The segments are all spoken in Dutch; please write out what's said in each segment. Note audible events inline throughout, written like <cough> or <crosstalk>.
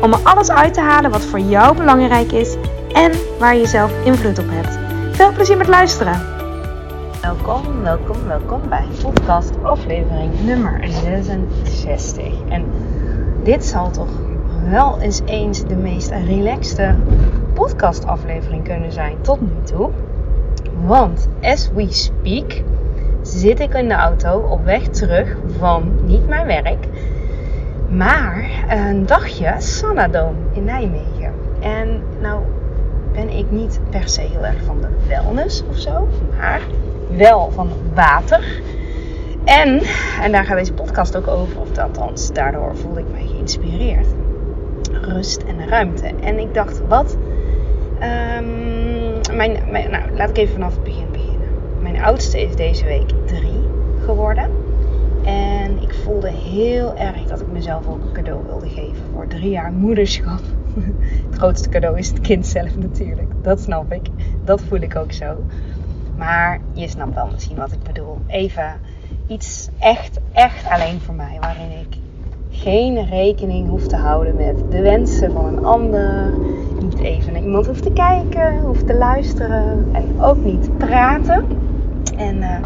om er alles uit te halen wat voor jou belangrijk is en waar je zelf invloed op hebt. Veel plezier met luisteren. Welkom, welkom, welkom bij podcast aflevering nummer 66. En dit zal toch wel eens eens de meest relaxte podcast aflevering kunnen zijn tot nu toe. Want as we speak zit ik in de auto op weg terug van niet mijn werk, maar een dagje Sanadome in Nijmegen. En nou ben ik niet per se heel erg van de wellness of zo, maar wel van water. En, en daar gaat deze podcast ook over, of althans, daardoor voelde ik mij geïnspireerd. Rust en ruimte. En ik dacht, wat? Um, mijn, mijn, nou, laat ik even vanaf het begin beginnen. Mijn oudste is deze week drie geworden. En ik voelde heel erg dat ik mezelf ook een cadeau wilde geven voor drie jaar moederschap. <laughs> Het grootste cadeau is het kind zelf natuurlijk. Dat snap ik. Dat voel ik ook zo. Maar je snapt wel misschien wat ik bedoel. Even iets echt, echt alleen voor mij. Waarin ik geen rekening hoef te houden met de wensen van een ander. Niet even naar iemand hoeft te kijken, hoeft te luisteren. En ook niet praten. En een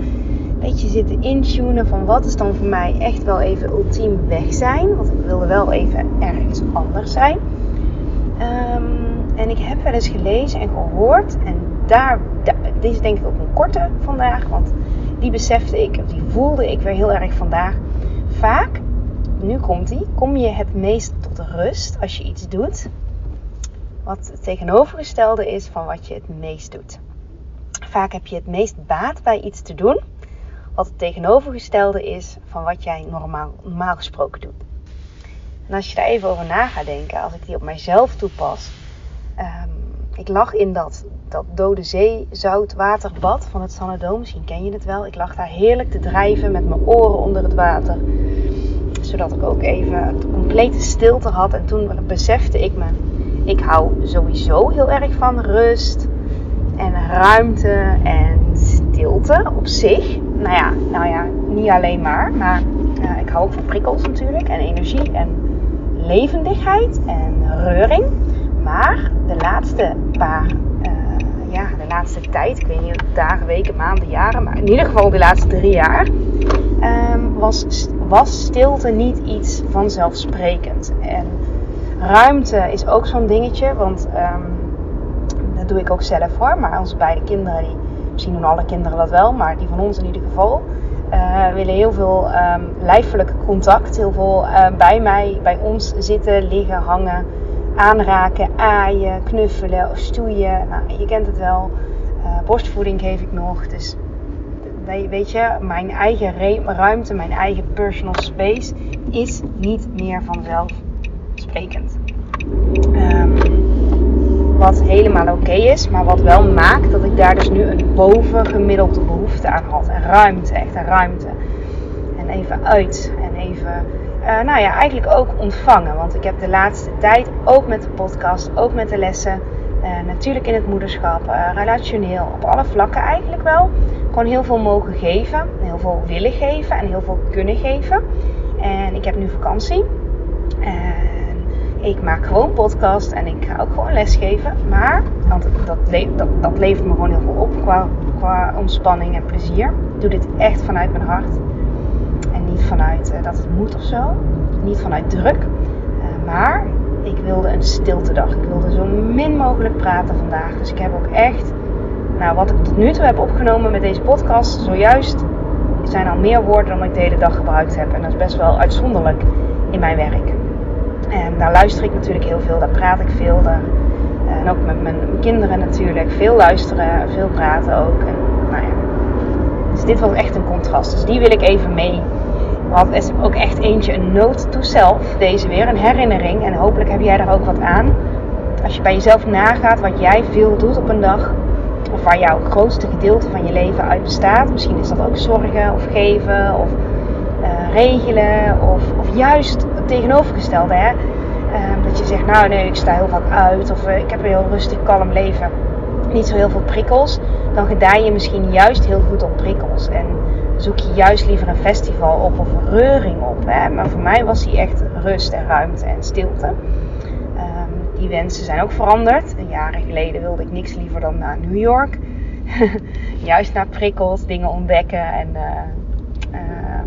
beetje zitten intunen van wat is dan voor mij echt wel even ultiem weg zijn. Want ik wilde wel even ergens anders zijn. Um, en ik heb wel eens gelezen en gehoord. En daar, dit is denk ik ook een korte vandaag. Want die besefte ik, of die voelde ik weer heel erg vandaag. Vaak, nu komt die, kom je het meest tot rust als je iets doet. Wat het tegenovergestelde is van wat je het meest doet. Vaak heb je het meest baat bij iets te doen wat het tegenovergestelde is van wat jij normaal, normaal gesproken doet. En als je daar even over na gaat denken, als ik die op mijzelf toepas. Um, ik lag in dat, dat dode zee zoutwaterbad van het Sannedoom. Misschien ken je het wel. Ik lag daar heerlijk te drijven met mijn oren onder het water. Zodat ik ook even de complete stilte had. En toen besefte ik me, ik hou sowieso heel erg van rust en ruimte en stilte op zich nou ja, nou ja, niet alleen maar. Maar uh, ik hou ook van prikkels natuurlijk. En energie en levendigheid en reuring. Maar de laatste paar, uh, ja, de laatste tijd, ik weet niet, dagen, weken, maanden, jaren. Maar in ieder geval de laatste drie jaar. Um, was, was stilte niet iets vanzelfsprekend. En ruimte is ook zo'n dingetje. Want um, dat doe ik ook zelf hoor. Maar onze beide kinderen die Misschien doen alle kinderen dat wel, maar die van ons in ieder geval. Uh, willen heel veel um, lijfelijk contact. Heel veel uh, bij mij, bij ons zitten, liggen, hangen, aanraken, aaien, knuffelen, stoeien. Nou, je kent het wel. Uh, borstvoeding geef ik nog. Dus weet je, mijn eigen ruimte, mijn eigen personal space is niet meer vanzelfsprekend. Um, wat helemaal oké is, maar wat wel maakt dat ik daar dus nu een bovengemiddelde behoefte aan had. En ruimte, echt een ruimte. En even uit en even, uh, nou ja, eigenlijk ook ontvangen. Want ik heb de laatste tijd, ook met de podcast, ook met de lessen, uh, natuurlijk in het moederschap, uh, relationeel, op alle vlakken eigenlijk wel. Gewoon heel veel mogen geven, heel veel willen geven en heel veel kunnen geven. En ik heb nu vakantie. Ik maak gewoon podcast en ik ga ook gewoon lesgeven. Maar, want dat, dat, dat levert me gewoon heel veel op qua, ontspanning en plezier. Ik doe dit echt vanuit mijn hart. En niet vanuit uh, dat het moet of zo. Niet vanuit druk. Uh, maar ik wilde een stilte dag. Ik wilde zo min mogelijk praten vandaag. Dus ik heb ook echt, nou wat ik tot nu toe heb opgenomen met deze podcast, zojuist zijn al meer woorden dan ik de hele dag gebruikt heb. En dat is best wel uitzonderlijk in mijn werk. En daar luister ik natuurlijk heel veel, daar praat ik veel. Daar, en ook met mijn kinderen natuurlijk. Veel luisteren, veel praten ook. Nou ja. Dus dit was echt een contrast. Dus die wil ik even mee. Want is ook echt eentje een note to self. Deze weer, een herinnering. En hopelijk heb jij daar ook wat aan. als je bij jezelf nagaat wat jij veel doet op een dag, of waar jouw grootste gedeelte van je leven uit bestaat, misschien is dat ook zorgen of geven of uh, regelen, of, of juist tegenovergestelde. Hè? Uh, dat je zegt, nou nee, ik sta heel vaak uit, of uh, ik heb een heel rustig, kalm leven. Niet zo heel veel prikkels. Dan gedij je misschien juist heel goed op prikkels. En zoek je juist liever een festival op of een reuring op. Hè? Maar voor mij was die echt rust en ruimte en stilte. Um, die wensen zijn ook veranderd. Jaren geleden wilde ik niks liever dan naar New York. <laughs> juist naar prikkels, dingen ontdekken en uh, uh,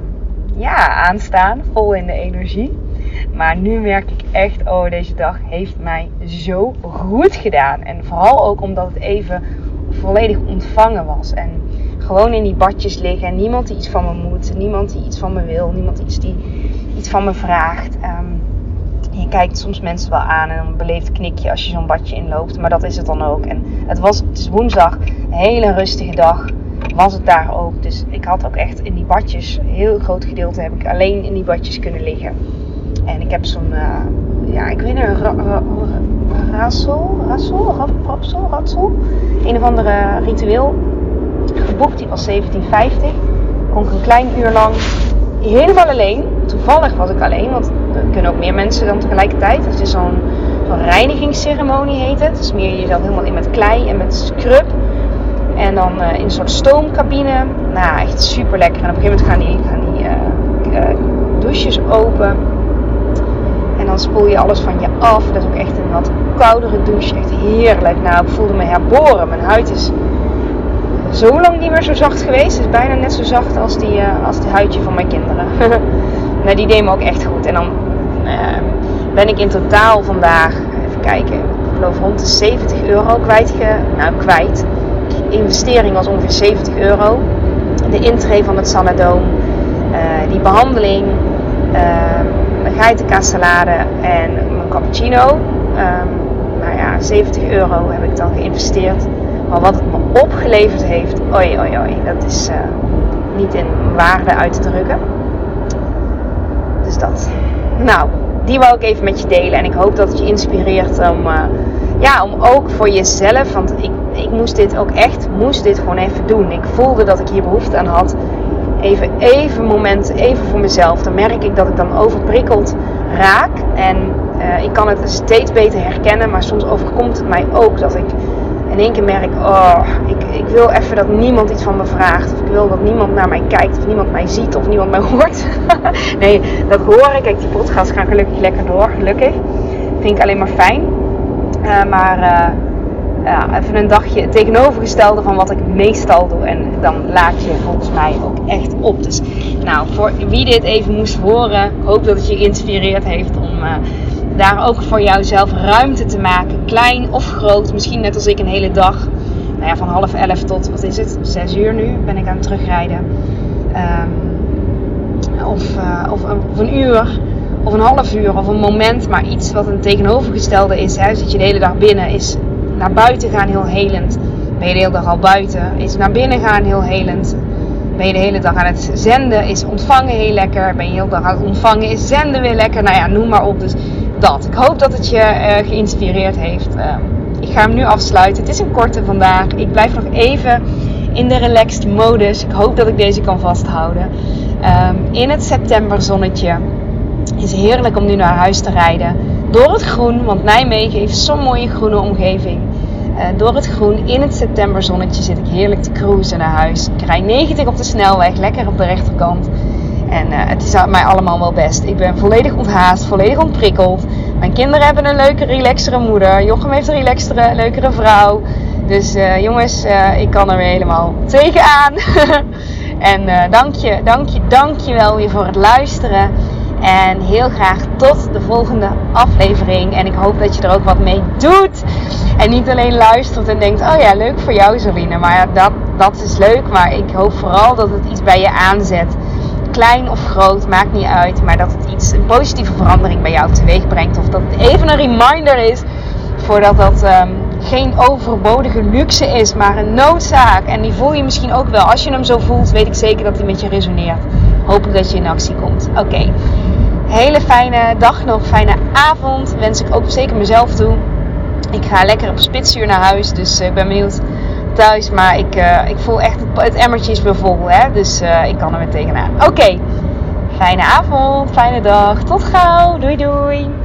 ja, aanstaan, vol in de energie. Maar nu merk ik echt, oh, deze dag heeft mij zo goed gedaan. En vooral ook omdat het even volledig ontvangen was. En gewoon in die badjes liggen. En niemand die iets van me moet. Niemand die iets van me wil. Niemand iets die iets van me vraagt. Um, je kijkt soms mensen wel aan en een beleefd knikje als je zo'n badje inloopt. Maar dat is het dan ook. En het, was, het is woensdag, een hele rustige dag. Was het daar ook. Dus ik had ook echt in die badjes, een heel groot gedeelte heb ik alleen in die badjes kunnen liggen. En ik heb zo'n, uh, ja, ik weet niet, ra rassel, rassel, rapsel, ratsel. Een of andere ritueel geboekt. Die was 1750. Kon ik een klein uur lang helemaal alleen. Toevallig was ik alleen, want er kunnen ook meer mensen dan tegelijkertijd. Het is zo'n zo reinigingsceremonie heet het. Dus smeer je jezelf helemaal in met klei en met scrub. En dan uh, in een soort stoomcabine. Nou, echt super lekker. En op een gegeven moment gaan die, gaan die uh, douches open. Spoel je alles van je af. Dat is ook echt een wat koudere douche. Echt heerlijk. Nou, ik voelde me herboren. Mijn huid is zo lang niet meer zo zacht geweest. Het is bijna net zo zacht als die, uh, als die huidje van mijn kinderen. <laughs> nou, die deed me ook echt goed. En dan uh, ben ik in totaal vandaag, even kijken, ik geloof rond de 70 euro kwijt. Nou, kwijt. De investering was ongeveer 70 euro. De intree van het Sanadoom. Uh, die behandeling. Mijn geitenkaassalade en mijn cappuccino. Um, ja, 70 euro heb ik dan geïnvesteerd. Maar wat het me opgeleverd heeft, oi oi oi, dat is uh, niet in waarde uit te drukken. Dus dat. Nou, die wou ik even met je delen. En ik hoop dat het je inspireert om, uh, ja, om ook voor jezelf. Want ik, ik moest dit ook echt, moest dit gewoon even doen. Ik voelde dat ik hier behoefte aan had. Even, even moment, even voor mezelf. Dan merk ik dat ik dan overprikkeld raak. En uh, ik kan het steeds beter herkennen. Maar soms overkomt het mij ook dat ik in één keer merk, oh, ik, ik wil even dat niemand iets van me vraagt. Of ik wil dat niemand naar mij kijkt, of niemand mij ziet, of niemand mij <laughs> hoort. nee, dat hoor ik. Kijk, die podcast gaat gelukkig lekker door, gelukkig. Vind ik alleen maar fijn. Uh, maar uh, ja, even een dagje tegenovergestelde van wat ik meestal doe. En dan laat je volgens mij ook echt op. Dus nou, voor wie dit even moest horen, hoop dat het je geïnspireerd heeft om... Uh, daar ook voor jouzelf ruimte te maken. Klein of groot. Misschien net als ik een hele dag. Nou ja, van half elf tot, wat is het? Zes uur nu ben ik aan het terugrijden. Um, of, of, of, een uur. Of een half uur. Of een moment. Maar iets wat een tegenovergestelde is. Hè. Zit je de hele dag binnen. Is naar buiten gaan heel helend. Ben je de hele dag al buiten. Is naar binnen gaan heel helend. Ben je de hele dag aan het zenden. Is ontvangen heel lekker. Ben je de hele dag aan het ontvangen. Is zenden weer lekker. Nou ja, noem maar op. Dus dat. Ik hoop dat het je uh, geïnspireerd heeft. Uh, ik ga hem nu afsluiten. Het is een korte vandaag. Ik blijf nog even in de relaxed modus. Ik hoop dat ik deze kan vasthouden. Um, in het septemberzonnetje. is heerlijk om nu naar huis te rijden. Door het groen, want Nijmegen heeft zo'n mooie groene omgeving. Uh, door het groen in het septemberzonnetje zit ik heerlijk te cruisen naar huis. Ik rij 90 op de snelweg, lekker op de rechterkant. En uh, het is mij allemaal wel best. Ik ben volledig onthaast, volledig ontprikkeld. Mijn kinderen hebben een leuke, relaxtere moeder. Jochem heeft een relaxtere, leukere vrouw. Dus uh, jongens, ik kan er weer helemaal tegenaan. <laughs> en dank je, dank je, dank je wel weer voor het luisteren. En heel graag tot de volgende aflevering. En ik hoop dat je er ook wat mee doet. En niet alleen luistert en denkt: Oh ja, leuk voor jou, Zoline. Maar dat, dat is leuk. Maar ik hoop vooral dat het iets bij je aanzet klein of groot, maakt niet uit. Maar dat het iets, een positieve verandering bij jou teweeg brengt. Of dat het even een reminder is voordat dat um, geen overbodige luxe is, maar een noodzaak. En die voel je misschien ook wel. Als je hem zo voelt, weet ik zeker dat hij met je resoneert. Hopelijk dat je in actie komt. Oké. Hele fijne dag nog, fijne avond. Wens ik ook zeker mezelf toe. Ik ga lekker op spitsuur naar huis. Dus ik ben benieuwd thuis. Maar ik, ik voel echt het, emmertje is weer vol. Hè? Dus ik kan er weer tegenaan. Oké. Fijne avond, fijne dag. Tot gauw. Doei doei.